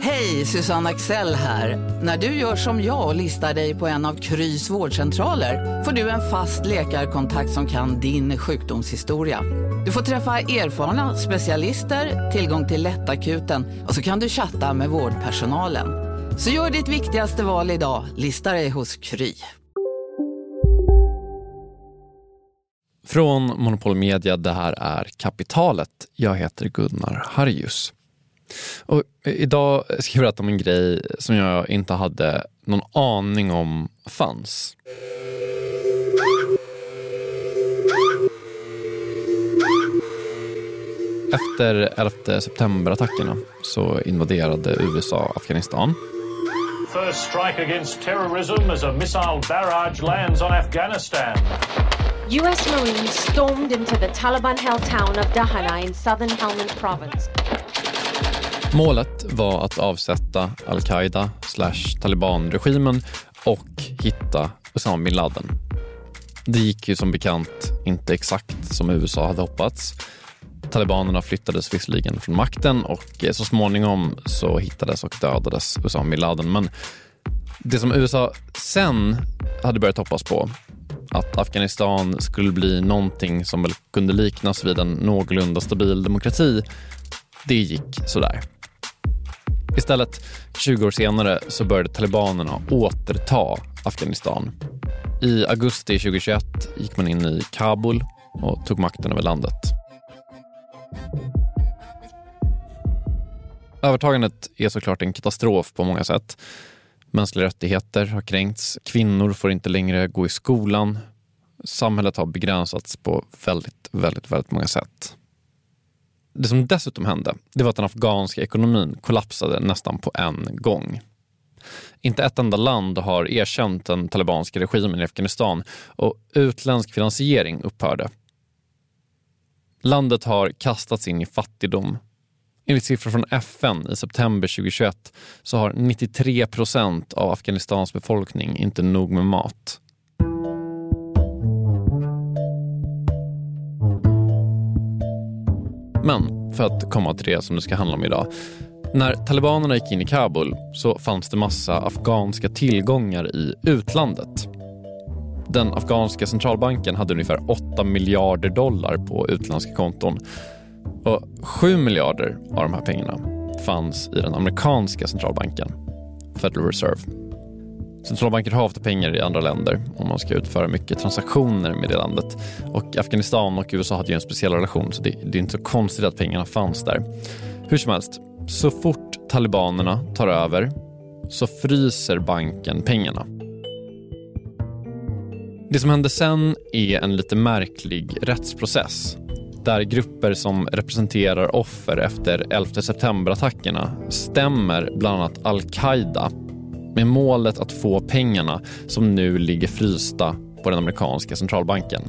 Hej, Susanne Axel här. När du gör som jag och listar dig på en av Krys vårdcentraler får du en fast läkarkontakt som kan din sjukdomshistoria. Du får träffa erfarna specialister, tillgång till lättakuten och så kan du chatta med vårdpersonalen. Så gör ditt viktigaste val idag, lista dig hos Kry. Från Monopol Media, det här är Kapitalet. Jag heter Gunnar Harjus. Och idag ska jag berätta om en grej som jag inte hade någon aning om fanns. Efter 11 september-attackerna så invaderade USA Afghanistan. First strike against terrorism as a missile barrage lands on Afghanistan. U.S. Marines stormed into the Taliban-held town of Dahana in southern Helmand province. Målet var att avsätta al-Qaida slash talibanregimen och hitta Usama bin Laden. Det gick ju som bekant inte exakt som USA hade hoppats. Talibanerna flyttades visserligen från makten och eh, så småningom så hittades och dödades Usama bin Laden. Men det som USA sen hade börjat hoppas på, att Afghanistan skulle bli någonting som väl kunde liknas vid en någorlunda stabil demokrati, det gick sådär. Istället, 20 år senare, så började talibanerna återta Afghanistan. I augusti 2021 gick man in i Kabul och tog makten över landet. Övertagandet är såklart en katastrof på många sätt. Mänskliga rättigheter har kränkts, kvinnor får inte längre gå i skolan. Samhället har begränsats på väldigt, väldigt, väldigt många sätt. Det som dessutom hände, det var att den afghanska ekonomin kollapsade nästan på en gång. Inte ett enda land har erkänt den talibanska regimen i Afghanistan och utländsk finansiering upphörde. Landet har kastats in i fattigdom. Enligt siffror från FN i september 2021 så har 93 procent av Afghanistans befolkning inte nog med mat. Men för att komma till det som det ska handla om idag. När talibanerna gick in i Kabul så fanns det massa afghanska tillgångar i utlandet. Den afghanska centralbanken hade ungefär 8 miljarder dollar på utländska konton. Och 7 miljarder av de här pengarna fanns i den amerikanska centralbanken, Federal Reserve. Centralbanker har ofta pengar i andra länder om man ska utföra mycket transaktioner med det landet. Och Afghanistan och USA hade ju en speciell relation så det, det är inte så konstigt att pengarna fanns där. Hur som helst, så fort talibanerna tar över så fryser banken pengarna. Det som hände sen är en lite märklig rättsprocess där grupper som representerar offer efter 11 september-attackerna stämmer bland annat al-Qaida med målet att få pengarna som nu ligger frysta på den amerikanska centralbanken.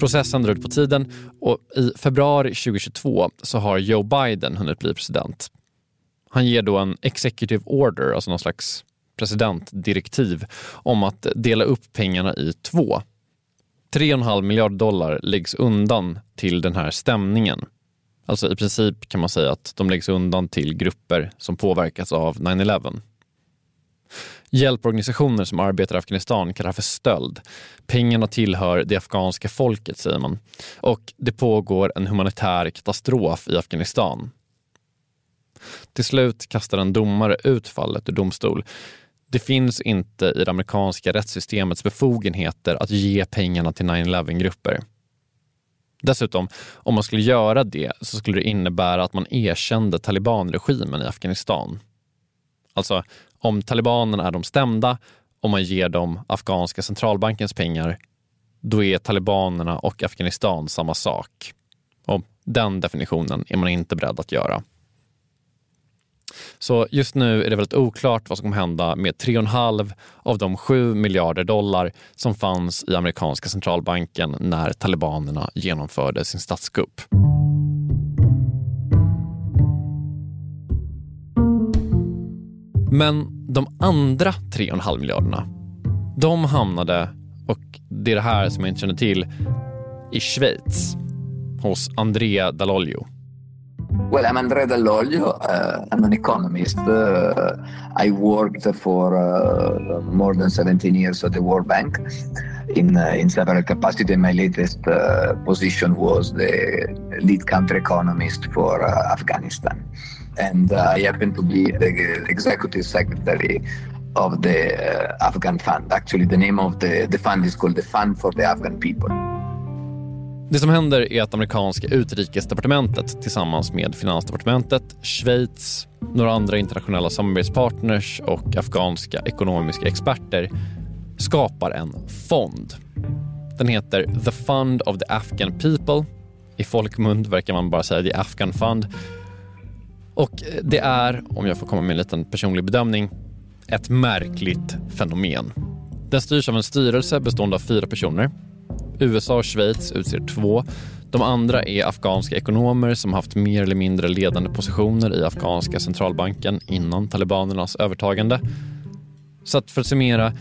Processen drar ut på tiden och i februari 2022 så har Joe Biden hunnit bli president. Han ger då en executive order, alltså någon slags presidentdirektiv om att dela upp pengarna i två. 3,5 miljarder dollar läggs undan till den här stämningen Alltså i princip kan man säga att de läggs undan till grupper som påverkats av 9-11. Hjälporganisationer som arbetar i Afghanistan kallar det för stöld. Pengarna tillhör det afghanska folket, säger man. Och det pågår en humanitär katastrof i Afghanistan. Till slut kastar en domare ut fallet ur domstol. Det finns inte i det amerikanska rättssystemets befogenheter att ge pengarna till 9-11-grupper. Dessutom, om man skulle göra det så skulle det innebära att man erkände talibanregimen i Afghanistan. Alltså, om talibanerna är de stämda och man ger dem afghanska centralbankens pengar, då är talibanerna och Afghanistan samma sak. Och den definitionen är man inte beredd att göra. Så just nu är det väldigt oklart vad som kommer hända med 3,5 av de 7 miljarder dollar som fanns i amerikanska centralbanken när talibanerna genomförde sin statskupp. Men de andra 3,5 miljarderna, de hamnade, och det är det här som jag inte känner till, i Schweiz hos Andrea Dallolio. Well, I'm Andrea Dall'Olio. Uh, I'm an economist. Uh, I worked for uh, more than 17 years at the World Bank in, uh, in several capacities. My latest uh, position was the lead country economist for uh, Afghanistan. And I happen to be the executive secretary of the Afghan Fund. Actually, the name of the, the fund is called the Fund for the Afghan People. Det som händer är att amerikanska utrikesdepartementet tillsammans med finansdepartementet, Schweiz, några andra internationella samarbetspartners och afghanska ekonomiska experter skapar en fond. Den heter The Fund of the Afghan People. I folkmund verkar man bara säga The Afghan Fund. Och det är, om jag får komma med en liten personlig bedömning, ett märkligt fenomen. Den styrs av en styrelse bestående av fyra personer USA och Schweiz utser två. De andra är afghanska ekonomer som haft mer eller mindre ledande positioner i afghanska centralbanken innan talibanernas övertagande. Så att för att summera,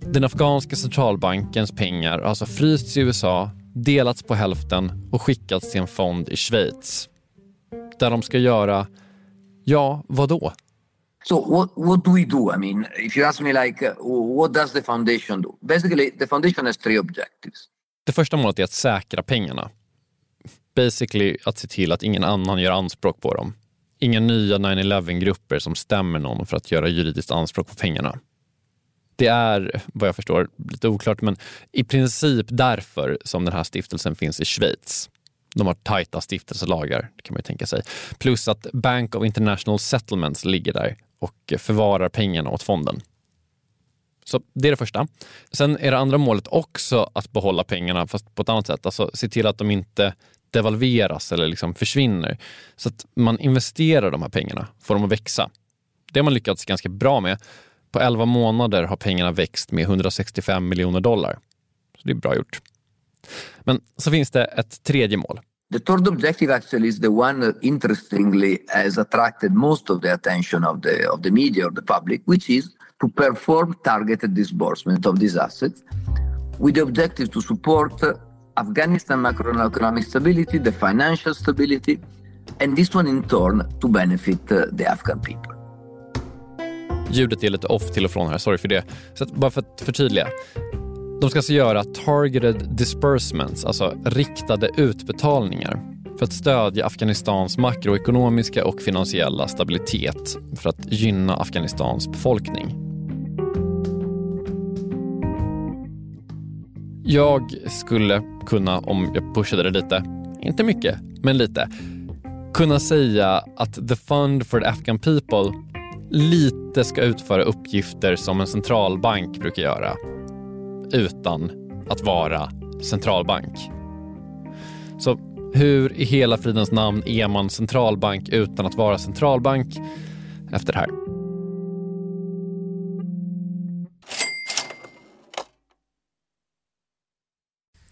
den afghanska centralbankens pengar har alltså frysts i USA, delats på hälften och skickats till en fond i Schweiz. Där de ska göra, ja, vad då? So what what do we do? I mean, if you ask me like, uh, what does the foundation do? Basically, the foundation has three objectives. Det första målet är att säkra pengarna. Basically att se till att ingen annan gör anspråk på dem. Inga nya 9-11-grupper som stämmer någon för att göra juridiskt anspråk på pengarna. Det är, vad jag förstår, lite oklart, men i princip därför som den här stiftelsen finns i Schweiz. De har tajta stiftelselagar, kan man ju tänka sig. Plus att Bank of International Settlements ligger där och förvarar pengarna åt fonden. Så det är det första. Sen är det andra målet också att behålla pengarna fast på ett annat sätt. Alltså se till att de inte devalveras eller liksom försvinner. Så att man investerar de här pengarna, får dem att växa. Det har man lyckats ganska bra med. På 11 månader har pengarna växt med 165 miljoner dollar. Så det är bra gjort. Men så finns det ett tredje mål. The third objective actually is the one that interestingly has attracted most of the attention of the of the media or the public, which is to perform targeted disbursement of these assets with the objective to support Afghanistan macroeconomic stability, the financial stability, and this one in turn to benefit uh, the Afghan people. Ljudet är lite off till och från här, sorry för det. Så bara för att förtydliga. De ska alltså göra targeted disbursements, alltså riktade utbetalningar för att stödja Afghanistans makroekonomiska och finansiella stabilitet för att gynna Afghanistans befolkning. Jag skulle kunna, om jag pushade det lite, inte mycket, men lite, kunna säga att the fund for the Afghan people lite ska utföra uppgifter som en centralbank brukar göra utan att vara centralbank. Så hur i hela fridens namn är man centralbank utan att vara centralbank efter det här?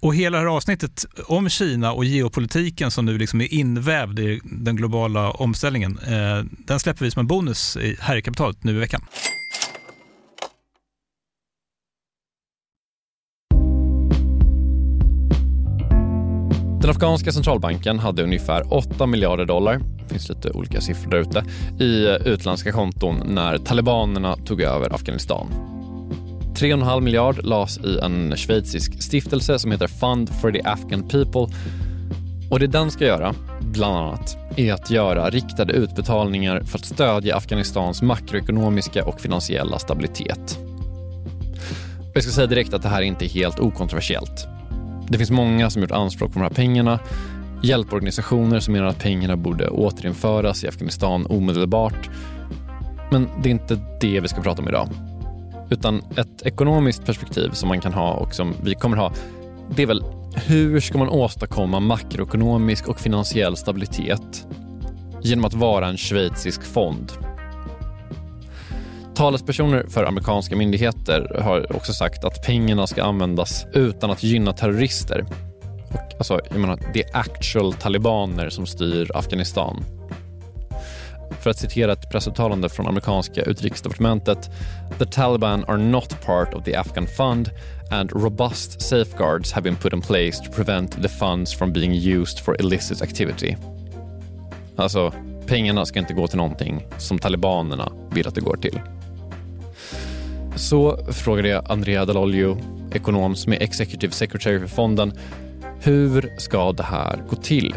Och hela det här avsnittet om Kina och geopolitiken som nu liksom är invävd i den globala omställningen, eh, den släpper vi som en bonus här i kapitalet nu i veckan. Den afghanska centralbanken hade ungefär 8 miljarder dollar, det finns lite olika siffror där ute, i utländska konton när talibanerna tog över Afghanistan. 3,5 miljard lades i en schweizisk stiftelse som heter Fund for the Afghan People. Och det den ska göra, bland annat, är att göra riktade utbetalningar för att stödja Afghanistans makroekonomiska och finansiella stabilitet. Jag ska säga direkt att det här inte är helt okontroversiellt. Det finns många som gjort anspråk på de här pengarna. Hjälporganisationer som menar att pengarna borde återinföras i Afghanistan omedelbart. Men det är inte det vi ska prata om idag. Utan ett ekonomiskt perspektiv som man kan ha och som vi kommer ha, det är väl hur ska man åstadkomma makroekonomisk och finansiell stabilitet genom att vara en schweizisk fond? Talespersoner för amerikanska myndigheter har också sagt att pengarna ska användas utan att gynna terrorister. Och, alltså, jag menar, det är actual talibaner som styr Afghanistan. För att citera ett pressuttalande från amerikanska utrikesdepartementet. The Taliban are not part of the Afghan fund and robust safeguards have been put in place to prevent the funds from being used for illicit activity. Alltså, pengarna ska inte gå till någonting som talibanerna vill att det går till. Så frågade jag Andrea Dall'Olio, ekonom som är Executive Secretary för fonden, hur ska det här gå till?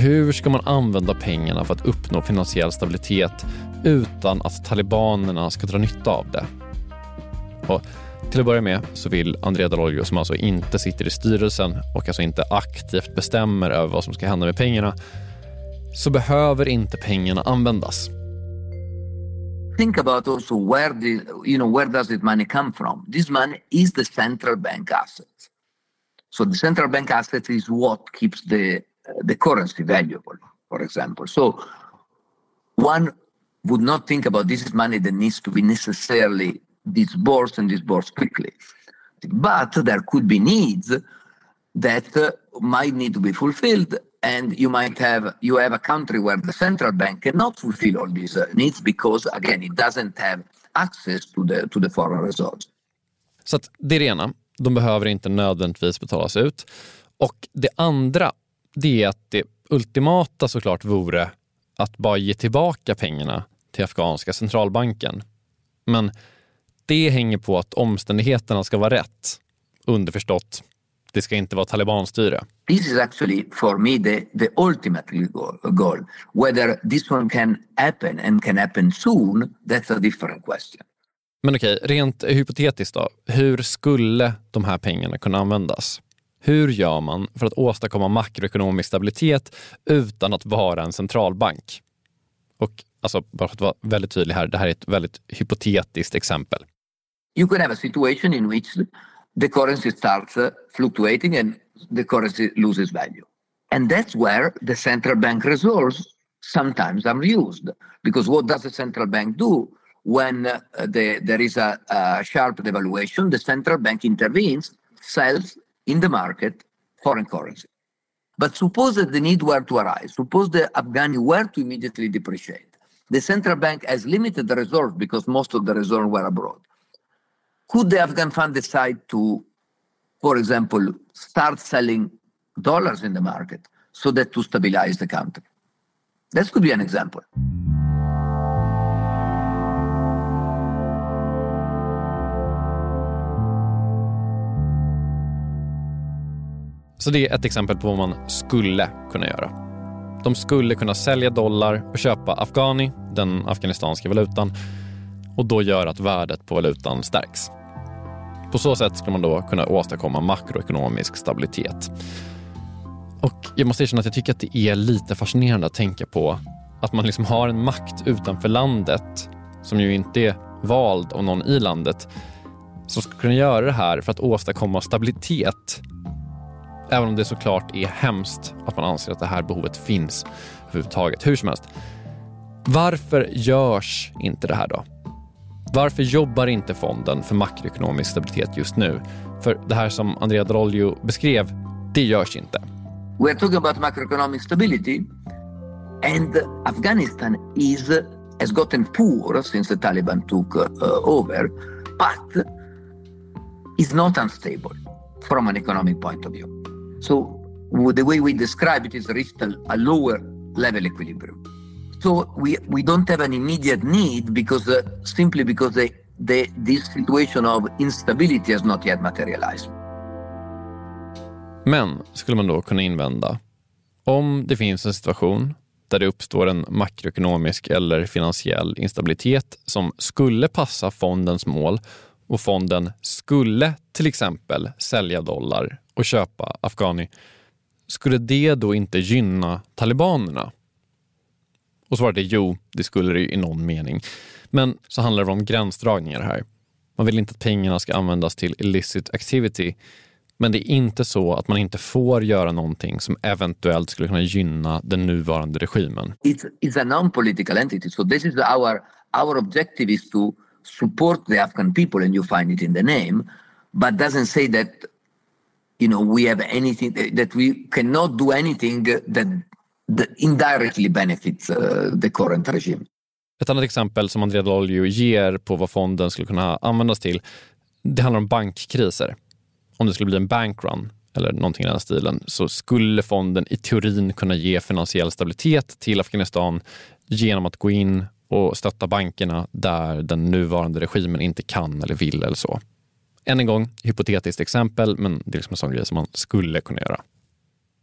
Hur ska man använda pengarna för att uppnå finansiell stabilitet utan att talibanerna ska dra nytta av det? Och till att börja med så vill Andrea Dall'Olio, som alltså inte sitter i styrelsen och alltså inte aktivt bestämmer över vad som ska hända med pengarna, så behöver inte pengarna användas. Think about also where the you know where does this money come from? This money is the central bank asset. So the central bank asset is what keeps the the currency valuable, for example. So one would not think about this is money that needs to be necessarily disbursed and disbursed quickly. But there could be needs that uh, might need to be fulfilled and you might have you have a country where the central bank cannot fulfill all these uh, needs because again it doesn't have access to the to the foreign reserves. Så det är det ena, de behöver inte nödvändigtvis betalas ut. Och det andra det är att det ultimata såklart vore att bara ge tillbaka pengarna till afghanska centralbanken. Men det hänger på att omständigheterna ska vara rätt. Underförstått, det ska inte vara talibanstyre. This is actually for me the, the ultimate goal. Whether this one can happen and can happen soon, that's a different question. Men okej, rent hypotetiskt då. Hur skulle de här pengarna kunna användas? Hur gör man för att åstadkomma makroekonomisk stabilitet utan att vara en centralbank? Och alltså, bara för att vara väldigt tydlig här, det här är ett väldigt hypotetiskt exempel. You can have a situation in which the currency starts uh, fluctuating and the currency loses value. And that's where the central bank reserves sometimes are used. Because what does the central bank do? When uh, the, there is a, a sharp devaluation, the central bank intervenes, sells in the market foreign currency. But suppose that the need were to arise, suppose the Afghani were to immediately depreciate. The central bank has limited the reserve because most of the reserve were abroad. Could the Afghan fund decide to, for example, start selling dollars in the market so that to stabilize the country? That could be an example. Så det är ett exempel på vad man skulle kunna göra. De skulle kunna sälja dollar och köpa afghani, den afghanistanska valutan, och då göra att värdet på valutan stärks. På så sätt skulle man då kunna åstadkomma makroekonomisk stabilitet. Och jag måste erkänna att jag tycker att det är lite fascinerande att tänka på att man liksom har en makt utanför landet som ju inte är vald av någon i landet som ska kunna göra det här för att åstadkomma stabilitet Även om det såklart är hemskt att man anser att det här behovet finns överhuvudtaget. Hur som helst. Varför görs inte det här då? Varför jobbar inte fonden för makroekonomisk stabilitet just nu? För det här som Andrea D'Rolio beskrev, det görs inte. We're talking about macroeconomic stability and Afghanistan is has gotten poor since the Taliban took uh, over, but is not unstable from an economic point of view. So the way we describe it is reached a, a lower level equilibrium. So we, we don't have an immediate need because uh, simply because the, the, this situation of instability has not yet materialized. Men, skulle man då kunna invända, om det finns en situation där det uppstår en makroekonomisk eller finansiell instabilitet som skulle passa fondens mål och fonden skulle till exempel sälja dollar och köpa afghani, skulle det då inte gynna talibanerna? Och svaret är jo, det skulle det i någon mening. Men så handlar det om gränsdragningar här. Man vill inte att pengarna ska användas till illicit activity men det är inte så att man inte får göra någonting som eventuellt skulle kunna gynna den nuvarande regimen. It's, it's a non-political entity, so this is our, our objective is to support the Afghan people and you find it in the name, but doesn't say that you know we have anything eh, that we cannot do anything that, that indirectly benefits uh, the current regime. Ett annat exempel som Andrea D'Olio ger på vad fonden skulle kunna användas till, det handlar om bankkriser om det skulle bli en bankrun eller någonting i den stilen, så skulle fonden i teorin kunna ge finansiell stabilitet till Afghanistan genom att gå in och stötta bankerna där den nuvarande regimen inte kan eller vill eller så. Än en gång, hypotetiskt exempel, men det är liksom en sån grej som man skulle kunna göra.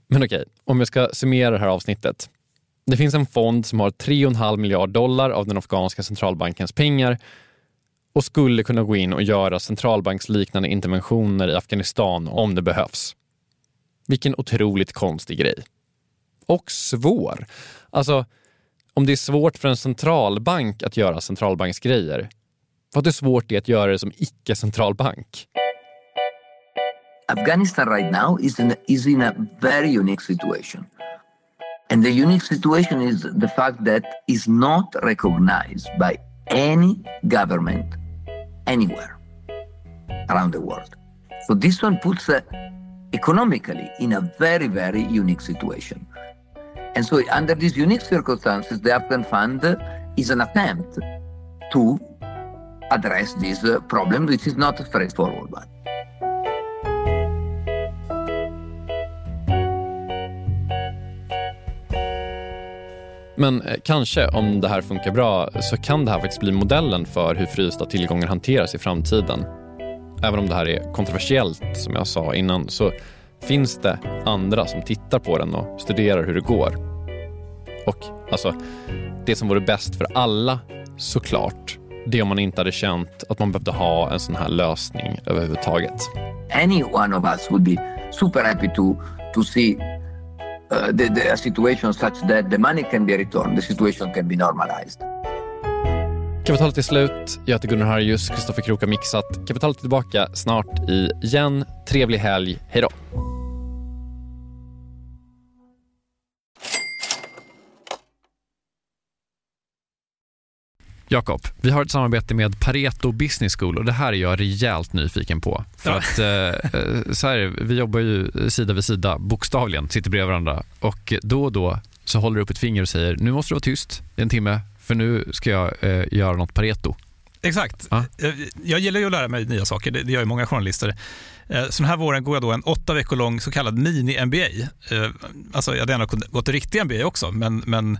Men okej, om jag ska summera det här avsnittet. Det finns en fond som har 3,5 miljard dollar av den afghanska centralbankens pengar och skulle kunna gå in och göra centralbanksliknande interventioner i Afghanistan om det behövs. Vilken otroligt konstig grej. Och svår. Alltså, om det är svårt för en centralbank att göra centralbanksgrejer, vad är svårt det att göra det som icke-centralbank? Afghanistan right now is in, is in a very unique situation. And the unique situation is the fact that is not recognized by any government anywhere around the world. So this one puts uh, economically in a very, very unique situation. And so under these unique circumstances, the Afghan Fund is an attempt to address this uh, problem, which is not a straightforward one. Men eh, kanske, om det här funkar bra, så kan det här faktiskt bli modellen för hur frysta tillgångar hanteras i framtiden. Även om det här är kontroversiellt, som jag sa innan, så finns det andra som tittar på den och studerar hur det går. Och alltså, det som vore bäst för alla, såklart, det om man inte hade känt att man behövde ha en sån här lösning överhuvudtaget. Any one of us would be super happy to, to see uh, the, the, a situation such that the money can be returned, the situation can be normalized. Kapitalet är slut. Jag heter Gunnar Harjus, Kristoffer Krook har mixat. Kapitalet är tillbaka snart igen. Trevlig helg. Hej då! Jakob, vi har ett samarbete med Pareto Business School och det här är jag rejält nyfiken på. För ja. att, eh, eh, så här, vi jobbar ju sida vid sida, bokstavligen, sitter bredvid varandra och då och då så håller du upp ett finger och säger nu måste du vara tyst i en timme för nu ska jag eh, göra något Pareto. Exakt. Ja. Eh, jag gillar ju att lära mig nya saker, det gör ju många journalister. Eh, så den här våren går jag då en åtta veckor lång så kallad mini-MBA. Alltså jag hade gärna gått riktig MBA också, men, men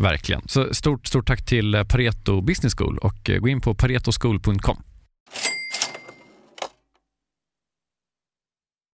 Verkligen. Så stort, stort tack till eh, Pareto Business School och eh, gå in på paretoschool.com.